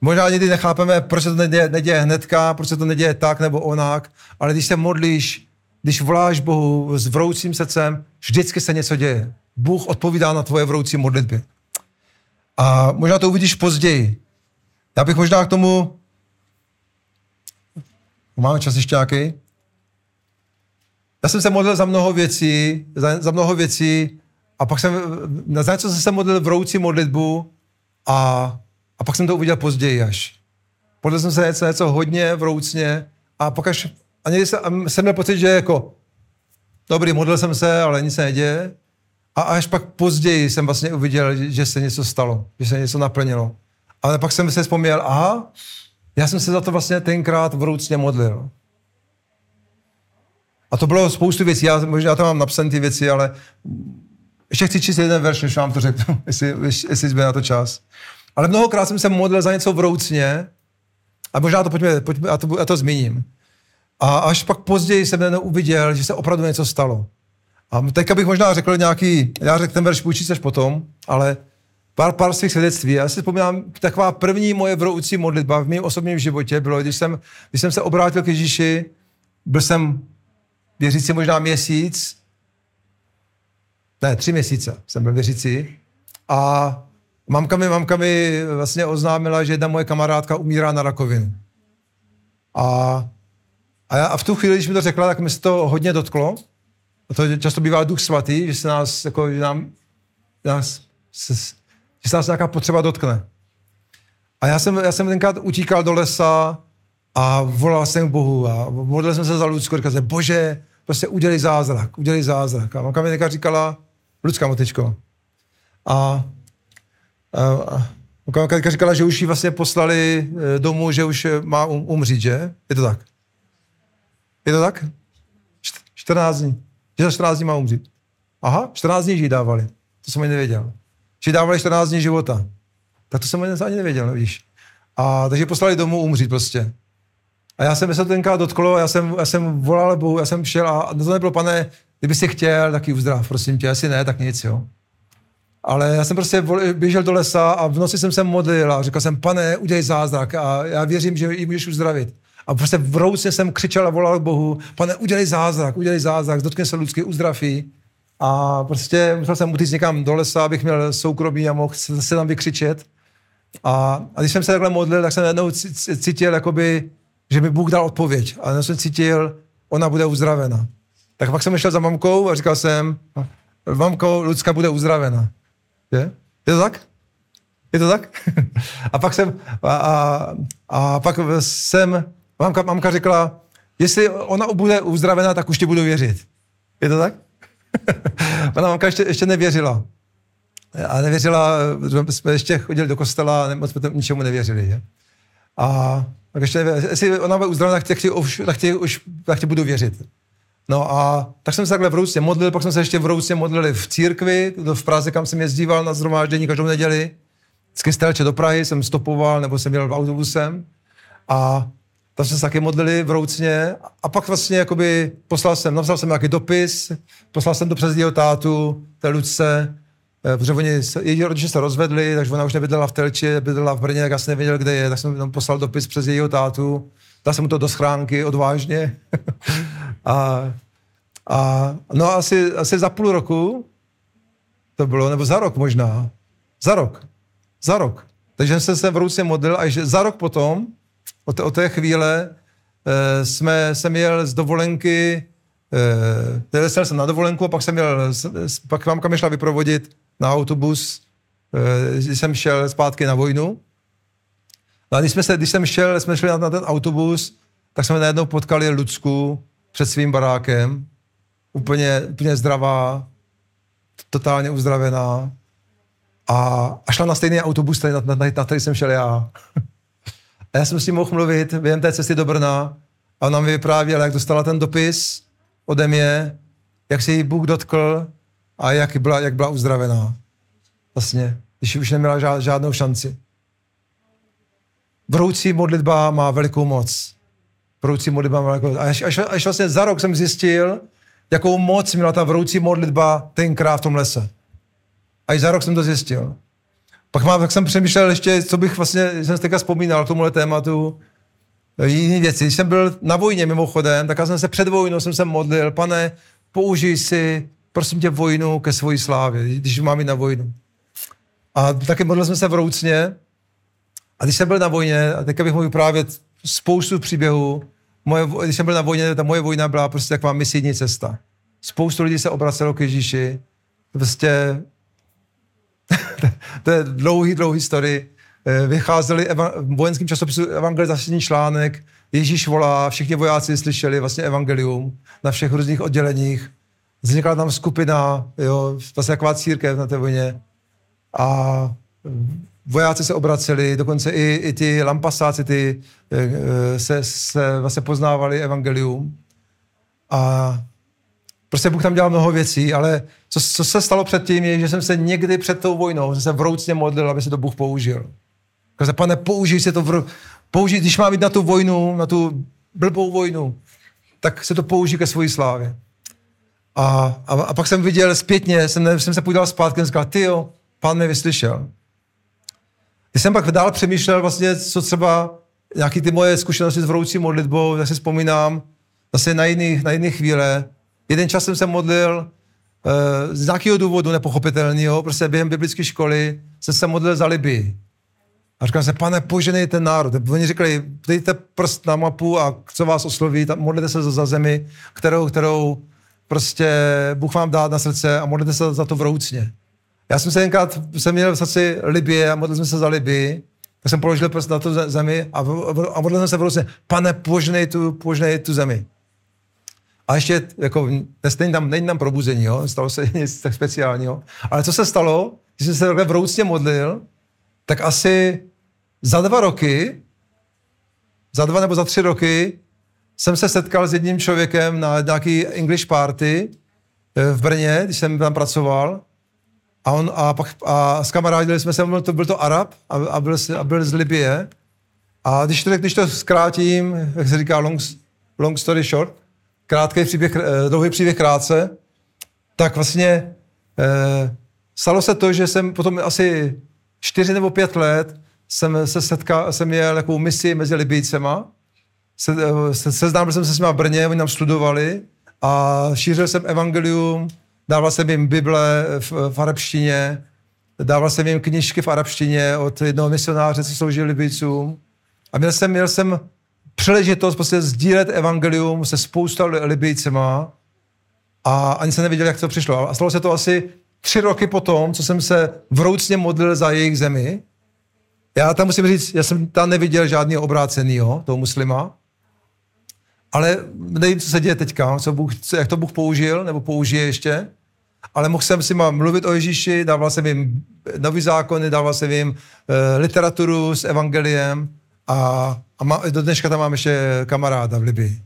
Možná někdy nechápeme, proč se to neděje, neděje hnedka, proč se to neděje tak nebo onak, ale když se modlíš, když voláš Bohu s vroucím srdcem, vždycky se něco děje. Bůh odpovídá na tvoje vroucí modlitby. A možná to uvidíš později. Já bych možná k tomu... Máme čas ještě nějaký? Já jsem se modlil za mnoho věcí, za, za mnoho věcí a pak jsem, na něco jsem se modlil vroucí modlitbu a a pak jsem to uviděl později až. Podle jsem se něco, hodně vroucně a pak až, a někdy jsem, jsem měl pocit, že jako, dobrý, modlil jsem se, ale nic se neděje. A až pak později jsem vlastně uviděl, že se něco stalo, že se něco naplnilo. Ale pak jsem se vzpomněl, aha, já jsem se za to vlastně tenkrát vroucně modlil. A to bylo spoustu věcí, já možná tam mám napsané ty věci, ale ještě chci číst jeden verš, než vám to řeknu, jestli, jestli zbyde na to čas. Ale mnohokrát jsem se modlil za něco vroucně a možná to pojďme, pojďme a to, já to zmíním. A až pak později jsem najednou uviděl, že se opravdu něco stalo. A teďka bych možná řekl nějaký, já řekl ten verš půjčí seš potom, ale pár, pár svých svědectví. Já si vzpomínám, taková první moje vroucí modlitba v mém osobním životě bylo, když jsem, když jsem se obrátil k Ježíši, byl jsem věřící možná měsíc, ne, tři měsíce jsem byl věřící a mamka mi, mamka mi vlastně oznámila, že jedna moje kamarádka umírá na rakovinu. A, a, já, a v tu chvíli, když mi to řekla, tak mi se to hodně dotklo. A to často bývá duch svatý, že se nás, jako, že nám, nás, se, že se nás nějaká potřeba dotkne. A já jsem, já jsem tenkrát utíkal do lesa a volal jsem k Bohu a modlil jsem se za Lucku, říkal jsem, bože, prostě udělej zázrak, udělej zázrak. A mamka mi říkala, Lucka motičko. A, a mamka říkala, že už ji vlastně poslali eh, domů, že už má um, umřít, že? Je to tak? Je to tak? 14 dní. Že za 14 dní má umřít. Aha, 14 dní jí dávali. To jsem ani nevěděl. Že dávali 14 dní života. Tak to jsem ani nevěděl, no, víš. A takže poslali domů umřít prostě. A já jsem se tenkrát dotklo, já jsem, já jsem volal Bohu, já jsem šel a to nebylo, pane, kdyby si chtěl, tak ji uzdrav, prosím tě, asi ne, tak nic, jo. Ale já jsem prostě běžel do lesa a v noci jsem se modlil a říkal jsem, pane, udělej zázrak a já věřím, že ji můžeš uzdravit. A prostě v roucně jsem křičel a volal k Bohu, pane, udělej zázrak, udělej zázrak, dotkne se lidský, uzdraví. A prostě musel jsem utíct někam do lesa, abych měl soukromí a mohl se tam vykřičet. A, a když jsem se takhle modlil, tak jsem najednou cítil, jakoby, že mi Bůh dal odpověď. A já jsem cítil, ona bude uzdravena. Tak pak jsem šel za mamkou a říkal jsem, mamko, Lucka bude uzdravena. Je? Je to tak? Je to tak? a pak jsem, a, a, a pak jsem, mamka, mamka řekla, jestli ona bude uzdravena, tak už ti budu věřit. Je to tak? ona mamka ještě, ještě nevěřila. A nevěřila, jsme ještě chodili do kostela moc jsme ničemu nevěřili. Je? A tak ještě nevěřila, jestli ona bude uzdravena, tak ti, už, tak ti, už, tak ti budu věřit. No a tak jsem se takhle v Roucně modlil, pak jsme se ještě v Roucně modlili v církvi, v Praze, kam jsem jezdíval na zhromáždění každou neděli. Z Kystelče do Prahy jsem stopoval, nebo jsem jel v autobusem. A tam jsme se taky modlili v Roucně. A pak vlastně jakoby poslal jsem, napsal jsem nějaký dopis, poslal jsem to přes jeho tátu, té Lucce, eh, protože oni, její rodiče se rozvedli, takže ona už nebydlela v Telči, bydlela v Brně, tak já jsem nevěděl, kde je, tak jsem poslal dopis přes jejího tátu. Dal jsem mu to do schránky odvážně. a, a no asi, asi za půl roku to bylo, nebo za rok možná. Za rok. Za rok. Takže jsem se v ruce modlil a že za rok potom, od té, od té chvíle, e, jsme, jsem jel z dovolenky, e, jel jsem na dovolenku a pak jsem jel, pak mamka mi šla vyprovodit na autobus, e, když jsem šel zpátky na vojnu. No a když, jsme se, když jsem šel, jsme šli na, na ten autobus, tak jsme najednou potkali Lucku před svým barákem, úplně, úplně zdravá, totálně uzdravená. A, a šla na stejný autobus, na, na, na, na který jsem šel já. A já jsem s ním mohl mluvit během té cesty do Brna a ona mi vyprávěla, jak dostala ten dopis ode mě, jak se jí Bůh dotkl a jak byla, jak byla uzdravená. Vlastně, když už neměla žád, žádnou šanci. Vroucí modlitba má velikou moc. Vroucí modlitba. A až, až, až vlastně za rok jsem zjistil, jakou moc měla ta vroucí modlitba tenkrát v tom lese. A i za rok jsem to zjistil. Pak mám, tak jsem přemýšlel ještě, co bych vlastně, jsem si teďka vzpomínal k tomuhle tématu, jiné věci. Když jsem byl na vojně mimochodem, tak já jsem se před vojnou jsem se modlil, pane, použij si, prosím tě, vojnu ke svojí slávě, když mám jít na vojnu. A taky modlil jsem se v Roucně, a když jsem byl na vojně, a teďka bych mohl vyprávět spoustu příběhů, moje, když jsem byl na vojně, ta moje vojna byla prostě taková misijní cesta. Spoustu lidí se obracelo k Ježíši. Prostě to je dlouhý, dlouhý story. Eh, vycházeli eva- v vojenském časopisu evangelizační článek, Ježíš volá, všichni vojáci slyšeli vlastně evangelium na všech různých odděleních. Vznikla tam skupina, jo, vlastně taková církev na té vojně. A vojáci se obraceli, dokonce i, i ti lampasáci ty, eh, se, se vlastně poznávali evangelium. A prostě Bůh tam dělal mnoho věcí, ale co, co se stalo předtím je, že jsem se někdy před tou vojnou, jsem se vroucně modlil, aby se to Bůh použil. Říkal pane, použij se to, v, použij, když má být na tu vojnu, na tu blbou vojnu, tak se to použij ke svojí slávě. A, a, a pak jsem viděl zpětně, jsem, jsem se podíval zpátky a říkal, ty jo, pán mě vyslyšel. Když jsem pak dál přemýšlel vlastně, co třeba nějaký ty moje zkušenosti s vroucí modlitbou, tak si vzpomínám zase na jiných, na jiných chvíle. Jeden čas jsem se modlil uh, z nějakého důvodu nepochopitelného, prostě během biblické školy jsem se modlil za Libii. A říkám se, pane, poženej ten národ. Oni říkali, dejte prst na mapu a co vás osloví, modlete se za zemi, kterou, kterou prostě Bůh vám dá na srdce a modlete se za to vroucně. Já jsem se jenkrát, jsem měl v srdci Libie a modlil jsem se za Libii, tak jsem položil prst na tu zemi a, a modlil jsem se vroucně, pane, požnej tu, požnej tu zemi. A ještě, jako, není tam, není tam probuzení, jo? stalo se nic tak speciálního. Ale co se stalo, když jsem se takhle vroucně modlil, tak asi za dva roky, za dva nebo za tři roky, jsem se setkal s jedním člověkem na nějaký English party eh, v Brně, když jsem tam pracoval. A, on, a, pak, a s kamarádili jsme se, to byl to Arab a, a, byl, a byl z Libie. A když to, když to zkrátím, jak se říká long, long story short, krátký příběh, eh, dlouhý příběh krátce, tak vlastně eh, stalo se to, že jsem potom asi čtyři nebo pět let jsem se setkal, jsem měl takovou misi mezi Libijcema. Se, eh, se, seznámil jsem se s nimi v Brně, oni nám studovali a šířil jsem evangelium, dával jsem jim Bible v, v arabštině, dával jsem jim knižky v arabštině od jednoho misionáře, co sloužil Libijcům. A měl jsem, měl jsem příležitost prostě sdílet evangelium se spousta Libijcema a ani se neviděl, jak to přišlo. A stalo se to asi tři roky potom, co jsem se vroucně modlil za jejich zemi. Já tam musím říct, já jsem tam neviděl žádný obrácenýho, toho muslima, ale nevím, co se děje teďka, co Bůh, jak to Bůh použil, nebo použije ještě, ale mohl jsem si mám mluvit o Ježíši, dával jsem jim nový zákony, dával jsem jim uh, literaturu s evangeliem a, a má, do dneška tam mám ještě kamaráda v Libii.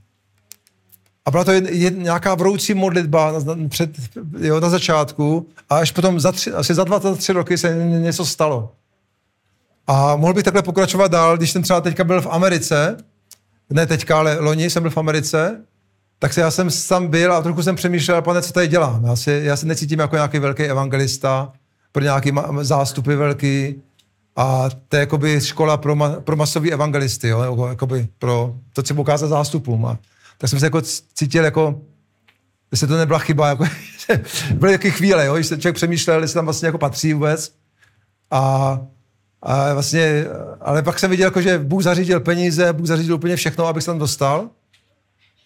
A byla to jen, jen, nějaká vroucí modlitba na, před, jo, na začátku a až potom za tři, asi za dva, za tři roky se něco stalo. A mohl bych takhle pokračovat dál, když jsem třeba teďka byl v Americe, ne teďka, ale loni jsem byl v Americe, tak se já jsem tam byl a trochu jsem přemýšlel, pane, co tady dělám. Já, si, já se necítím jako nějaký velký evangelista, pro nějaký ma- zástupy velký. A to je jakoby škola pro, ma- pro masový evangelisty, jo? Jako, jakoby pro to, co ukázat zástupům. A tak jsem se jako cítil jako, jestli to nebyla chyba, jako, byly jaké chvíle, jo? když se člověk přemýšlel, jestli tam vlastně jako patří vůbec. A a vlastně, ale pak jsem viděl, jako, že Bůh zařídil peníze, Bůh zařídil úplně všechno, abych se tam dostal.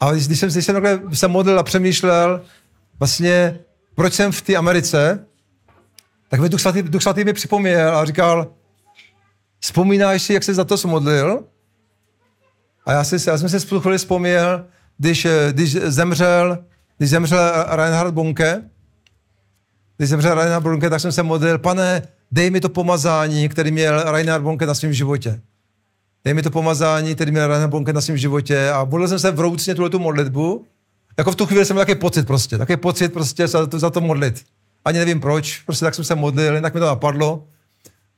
A když jsem, když jsem takhle se modlil a přemýšlel, vlastně, proč jsem v té Americe, tak mi Duch Svatý, Duch Svatý mi připomněl a říkal, vzpomínáš si, jak se za to smodlil? A já, si, já jsem si chvíli vzpomněl, když, když zemřel, když zemřel Reinhard Bonke, když zemřel Reinhard Bonke, tak jsem se modlil, pane, dej mi to pomazání, který měl Reinhard Bonke na svém životě. Dej mi to pomazání, který měl Reinhard Bonke na svém životě a modlil jsem se vroucně tuhle tu modlitbu. Jako v tu chvíli jsem měl takový pocit prostě, takový pocit prostě za to, za to modlit. Ani nevím proč, prostě tak jsem se modlil, tak mi to napadlo.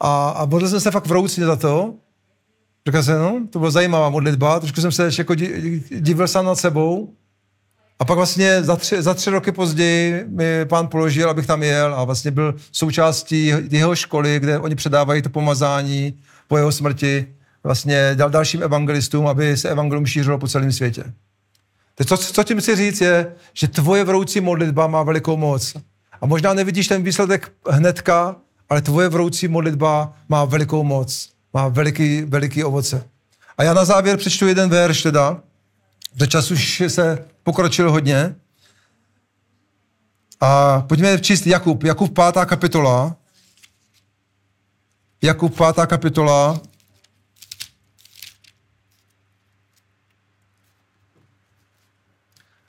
A, a modlil jsem se fakt vroucně za to. Říkal jsem, no, to byla zajímavá modlitba, trošku jsem se jako divil sám nad sebou. A pak vlastně za tři, za tři roky později mi pán položil, abych tam jel a vlastně byl součástí jeho školy, kde oni předávají to pomazání po jeho smrti vlastně dal dalším evangelistům, aby se evangelium šířilo po celém světě. Teď co, co tím chci říct je, že tvoje vroucí modlitba má velikou moc. A možná nevidíš ten výsledek hnedka, ale tvoje vroucí modlitba má velikou moc. Má veliký, veliký ovoce. A já na závěr přečtu jeden verš teda. Do času už se pokročil hodně. A pojďme číst Jakub. Jakub 5. kapitola. Jakub 5. kapitola.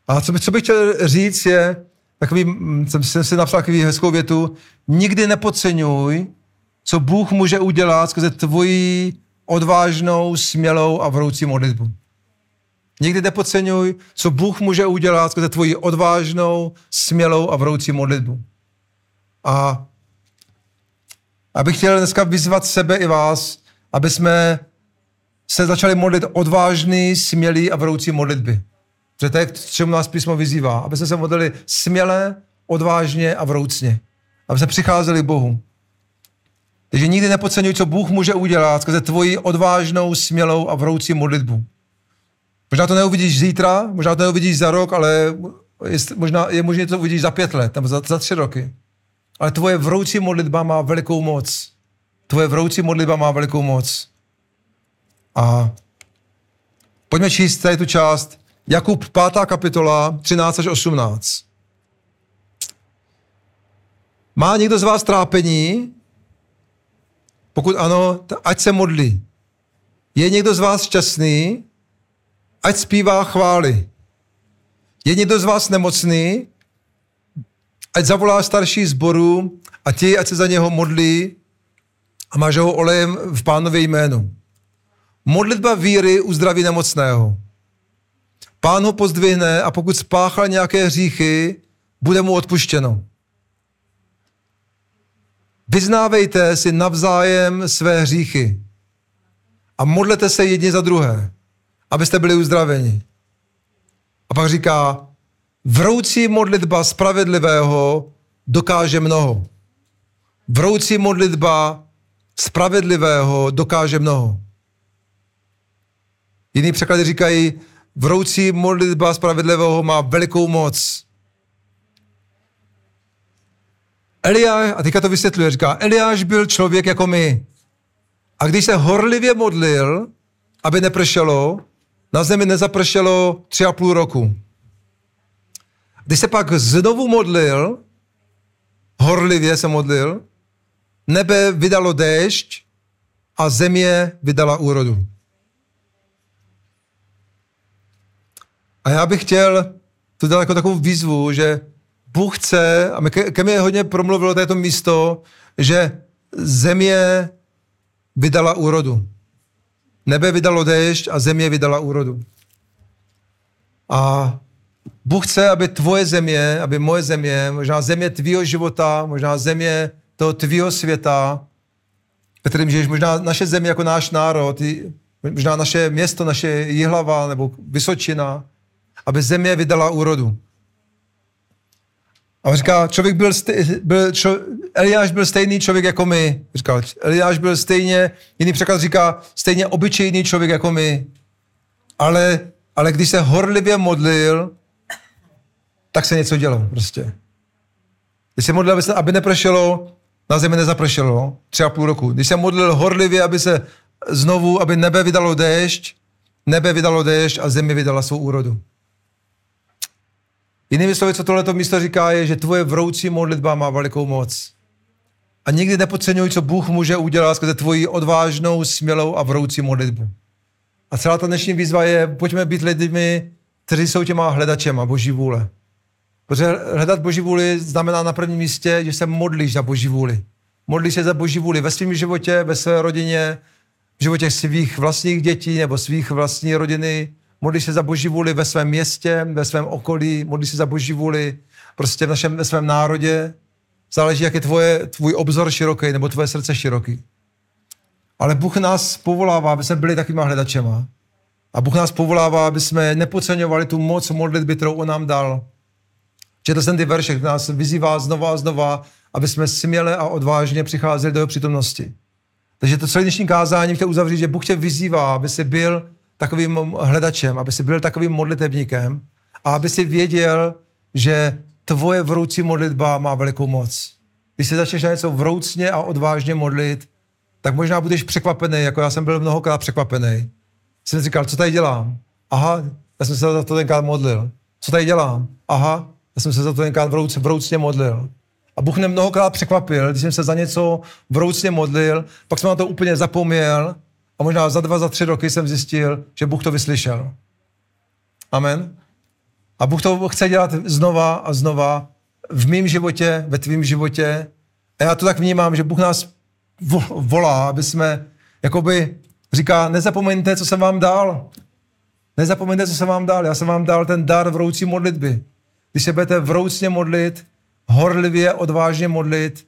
A co, by, co bych chtěl říct je, takový, jsem, jsem si napsal takový hezkou větu, nikdy nepodceňuj, co Bůh může udělat skrze tvoji odvážnou, smělou a vroucí modlitbu. Nikdy nepodceňuj, co Bůh může udělat skrze tvoji odvážnou, smělou a vroucí modlitbu. A abych chtěl dneska vyzvat sebe i vás, aby jsme se začali modlit odvážný, smělý a vroucí modlitby. To je, k čemu nás písmo vyzývá. Aby jsme se modlili směle, odvážně a vroucně. Aby jsme přicházeli k Bohu. Takže nikdy nepodceňuj, co Bůh může udělat skrze tvoji odvážnou, smělou a vroucí modlitbu. Možná to neuvidíš zítra, možná to neuvidíš za rok, ale je, možná je možné to uvidíš za pět let, nebo za, za tři roky. Ale tvoje vroucí modlitba má velikou moc. Tvoje vroucí modlitba má velikou moc. A pojďme číst tady tu část. Jakub 5. kapitola, 13 až 18. Má někdo z vás trápení? Pokud ano, ať se modlí. Je někdo z vás šťastný? Ať zpívá chvály. Je někdo z vás nemocný? Ať zavolá starší zboru a ti, ať se za něho modlí a máš ho olejem v pánově jménu. Modlitba víry uzdraví nemocného. Pán ho pozdvihne a pokud spáchal nějaké hříchy, bude mu odpuštěno. Vyznávejte si navzájem své hříchy a modlete se jedni za druhé, abyste byli uzdraveni. A pak říká, vroucí modlitba spravedlivého dokáže mnoho. Vroucí modlitba spravedlivého dokáže mnoho. Jiný překlady říkají, vroucí modlitba spravedlivého má velikou moc. Eliáš, a teďka to vysvětluje, říká, Eliáš byl člověk jako my. A když se horlivě modlil, aby nepršelo, na zemi nezapršelo tři a půl roku. Když se pak znovu modlil, horlivě se modlil, nebe vydalo déšť a země vydala úrodu. A já bych chtěl to dát jako takovou výzvu, že Bůh chce, a ke, ke mně hodně promluvilo této místo, že země vydala úrodu. Nebe vydalo déšť a země vydala úrodu. A Bůh chce, aby tvoje země, aby moje země, možná země tvýho života, možná země toho tvýho světa, ve kterém žiješ, možná naše země jako náš národ, možná naše město, naše Jihlava nebo Vysočina, aby země vydala úrodu. A on říká, člověk byl, stej, byl čo, Eliáš byl stejný člověk jako my. Říkal, Eliáš byl stejně, jiný překlad říká, stejně obyčejný člověk jako my. Ale, ale když se horlivě modlil, tak se něco dělo prostě. Když se modlil, aby, se, aby nepršelo, na zemi nezapršelo, tři a půl roku. Když se modlil horlivě, aby se znovu, aby nebe vydalo déšť, nebe vydalo déšť a země vydala svou úrodu. Jinými slovy, co tohleto místo říká, je, že tvoje vroucí modlitba má velikou moc. A nikdy nepodceňuj, co Bůh může udělat skrze tvoji odvážnou, smělou a vroucí modlitbu. A celá ta dnešní výzva je, pojďme být lidmi, kteří jsou těma hledačema Boží vůle. Protože hledat Boží vůli znamená na prvním místě, že se modlíš za Boží vůli. Modlíš se za Boží vůli ve svém životě, ve své rodině, v životě svých vlastních dětí nebo svých vlastní rodiny, modlí se za boží vůli ve svém městě, ve svém okolí, modlí se za boží vůli prostě v našem, ve svém národě. Záleží, jak je tvoje, tvůj obzor široký nebo tvoje srdce široký. Ale Bůh nás povolává, aby jsme byli takovýma hledačema. A Bůh nás povolává, aby jsme nepodceňovali tu moc modlitby, kterou On nám dal. Četl jsem ty verše, které nás vyzývá znova a znova, aby jsme směle a odvážně přicházeli do jeho přítomnosti. Takže to celé dnešní kázání chtěl uzavřít, že Bůh tě vyzývá, aby jsi byl takovým hledačem, aby si byl takovým modlitebníkem a aby si věděl, že tvoje vroucí modlitba má velikou moc. Když se začneš na něco vroucně a odvážně modlit, tak možná budeš překvapený, jako já jsem byl mnohokrát překvapený. Jsem říkal, co tady dělám? Aha, já jsem se za to tenkrát modlil. Co tady dělám? Aha, já jsem se za to tenkrát vrouc, vroucně modlil. A Bůh mě mnohokrát překvapil, když jsem se za něco vroucně modlil, pak jsem na to úplně zapomněl a možná za dva, za tři roky jsem zjistil, že Bůh to vyslyšel. Amen. A Bůh to chce dělat znova a znova v mém životě, ve tvém životě. A já to tak vnímám, že Bůh nás volá, aby jsme, jakoby říká, nezapomeňte, co jsem vám dal. Nezapomeňte, co jsem vám dal. Já jsem vám dal ten dar vroucí modlitby. Když se budete vroucně modlit, horlivě, odvážně modlit,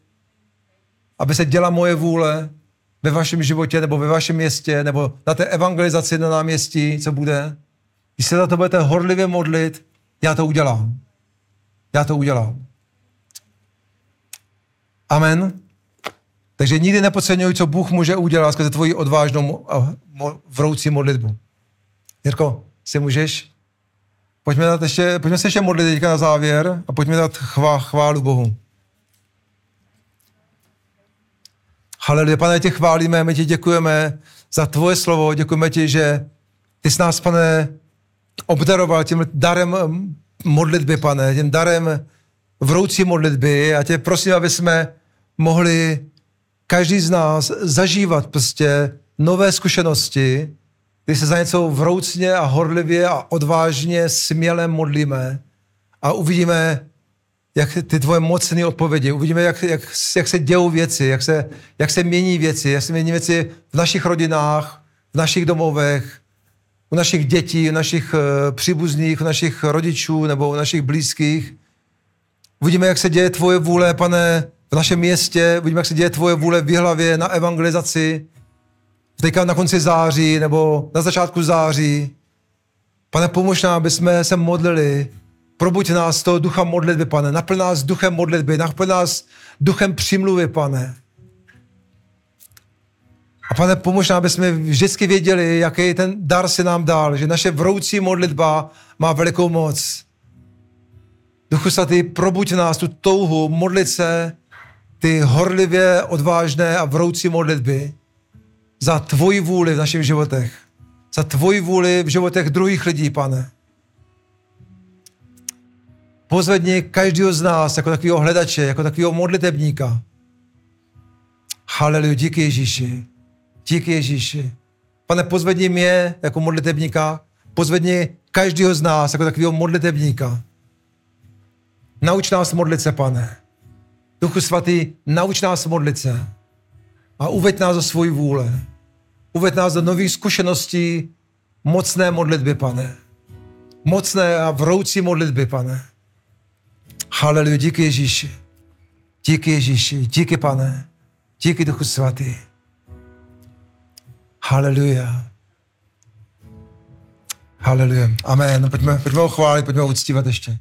aby se děla moje vůle, ve vašem životě, nebo ve vašem městě, nebo na té evangelizaci na náměstí, co bude. Když se za to budete horlivě modlit, já to udělám. Já to udělám. Amen. Takže nikdy nepodceňuj, co Bůh může udělat skrze tvoji odvážnou a vroucí modlitbu. Jirko, si můžeš? Pojďme, dát ještě, pojďme se ještě modlit teďka na závěr a pojďme dát chvá, chválu Bohu. Haleluja, pane, tě chválíme, my ti děkujeme za tvoje slovo, děkujeme ti, že ty jsi nás, pane, obdaroval tím darem modlitby, pane, tím darem vroucí modlitby. A tě prosím, aby jsme mohli každý z nás zažívat prostě nové zkušenosti, kdy se za něco vroucně a horlivě a odvážně, směle modlíme a uvidíme, jak ty tvoje mocné odpovědi, uvidíme, jak, jak, jak se dějou věci, jak se, jak se mění věci, jak se mění věci v našich rodinách, v našich domovech, u našich dětí, u našich uh, příbuzných, u našich rodičů nebo u našich blízkých. Uvidíme, jak se děje tvoje vůle, pane, v našem městě, uvidíme, jak se děje tvoje vůle v Jihlavě na evangelizaci, teďka na konci září nebo na začátku září. Pane, pomož nám, aby jsme se modlili. Probuď nás toho ducha modlitby, pane. Naplň nás duchem modlitby, naplň nás duchem přimluvy, pane. A pane, pomož nám, aby jsme vždycky věděli, jaký ten dar si nám dal, že naše vroucí modlitba má velikou moc. Duchu svatý, probuď nás tu touhu modlit se, ty horlivě odvážné a vroucí modlitby za tvoji vůli v našich životech. Za tvoji vůli v životech druhých lidí, pane. Pozvedni každého z nás jako takového hledače, jako takového modlitebníka. Haleluja, díky Ježíši. Díky Ježíši. Pane, pozvedni mě jako modlitebníka, pozvedni každého z nás jako takového modlitebníka. Nauč nás modlit se, pane. Duchu svatý, nauč nás modlit se a uveď nás do svojí vůle. Uveď nás do nových zkušeností mocné modlitby, pane. Mocné a vroucí modlitby, pane. Haleluja, díky Ježíši. Díky Ježíši, díky pane. Díky Duchu Svatý. Haleluja. Haleluja. Amen. Pojďme, pojďme ho chválit, pojďme ho uctívat ještě.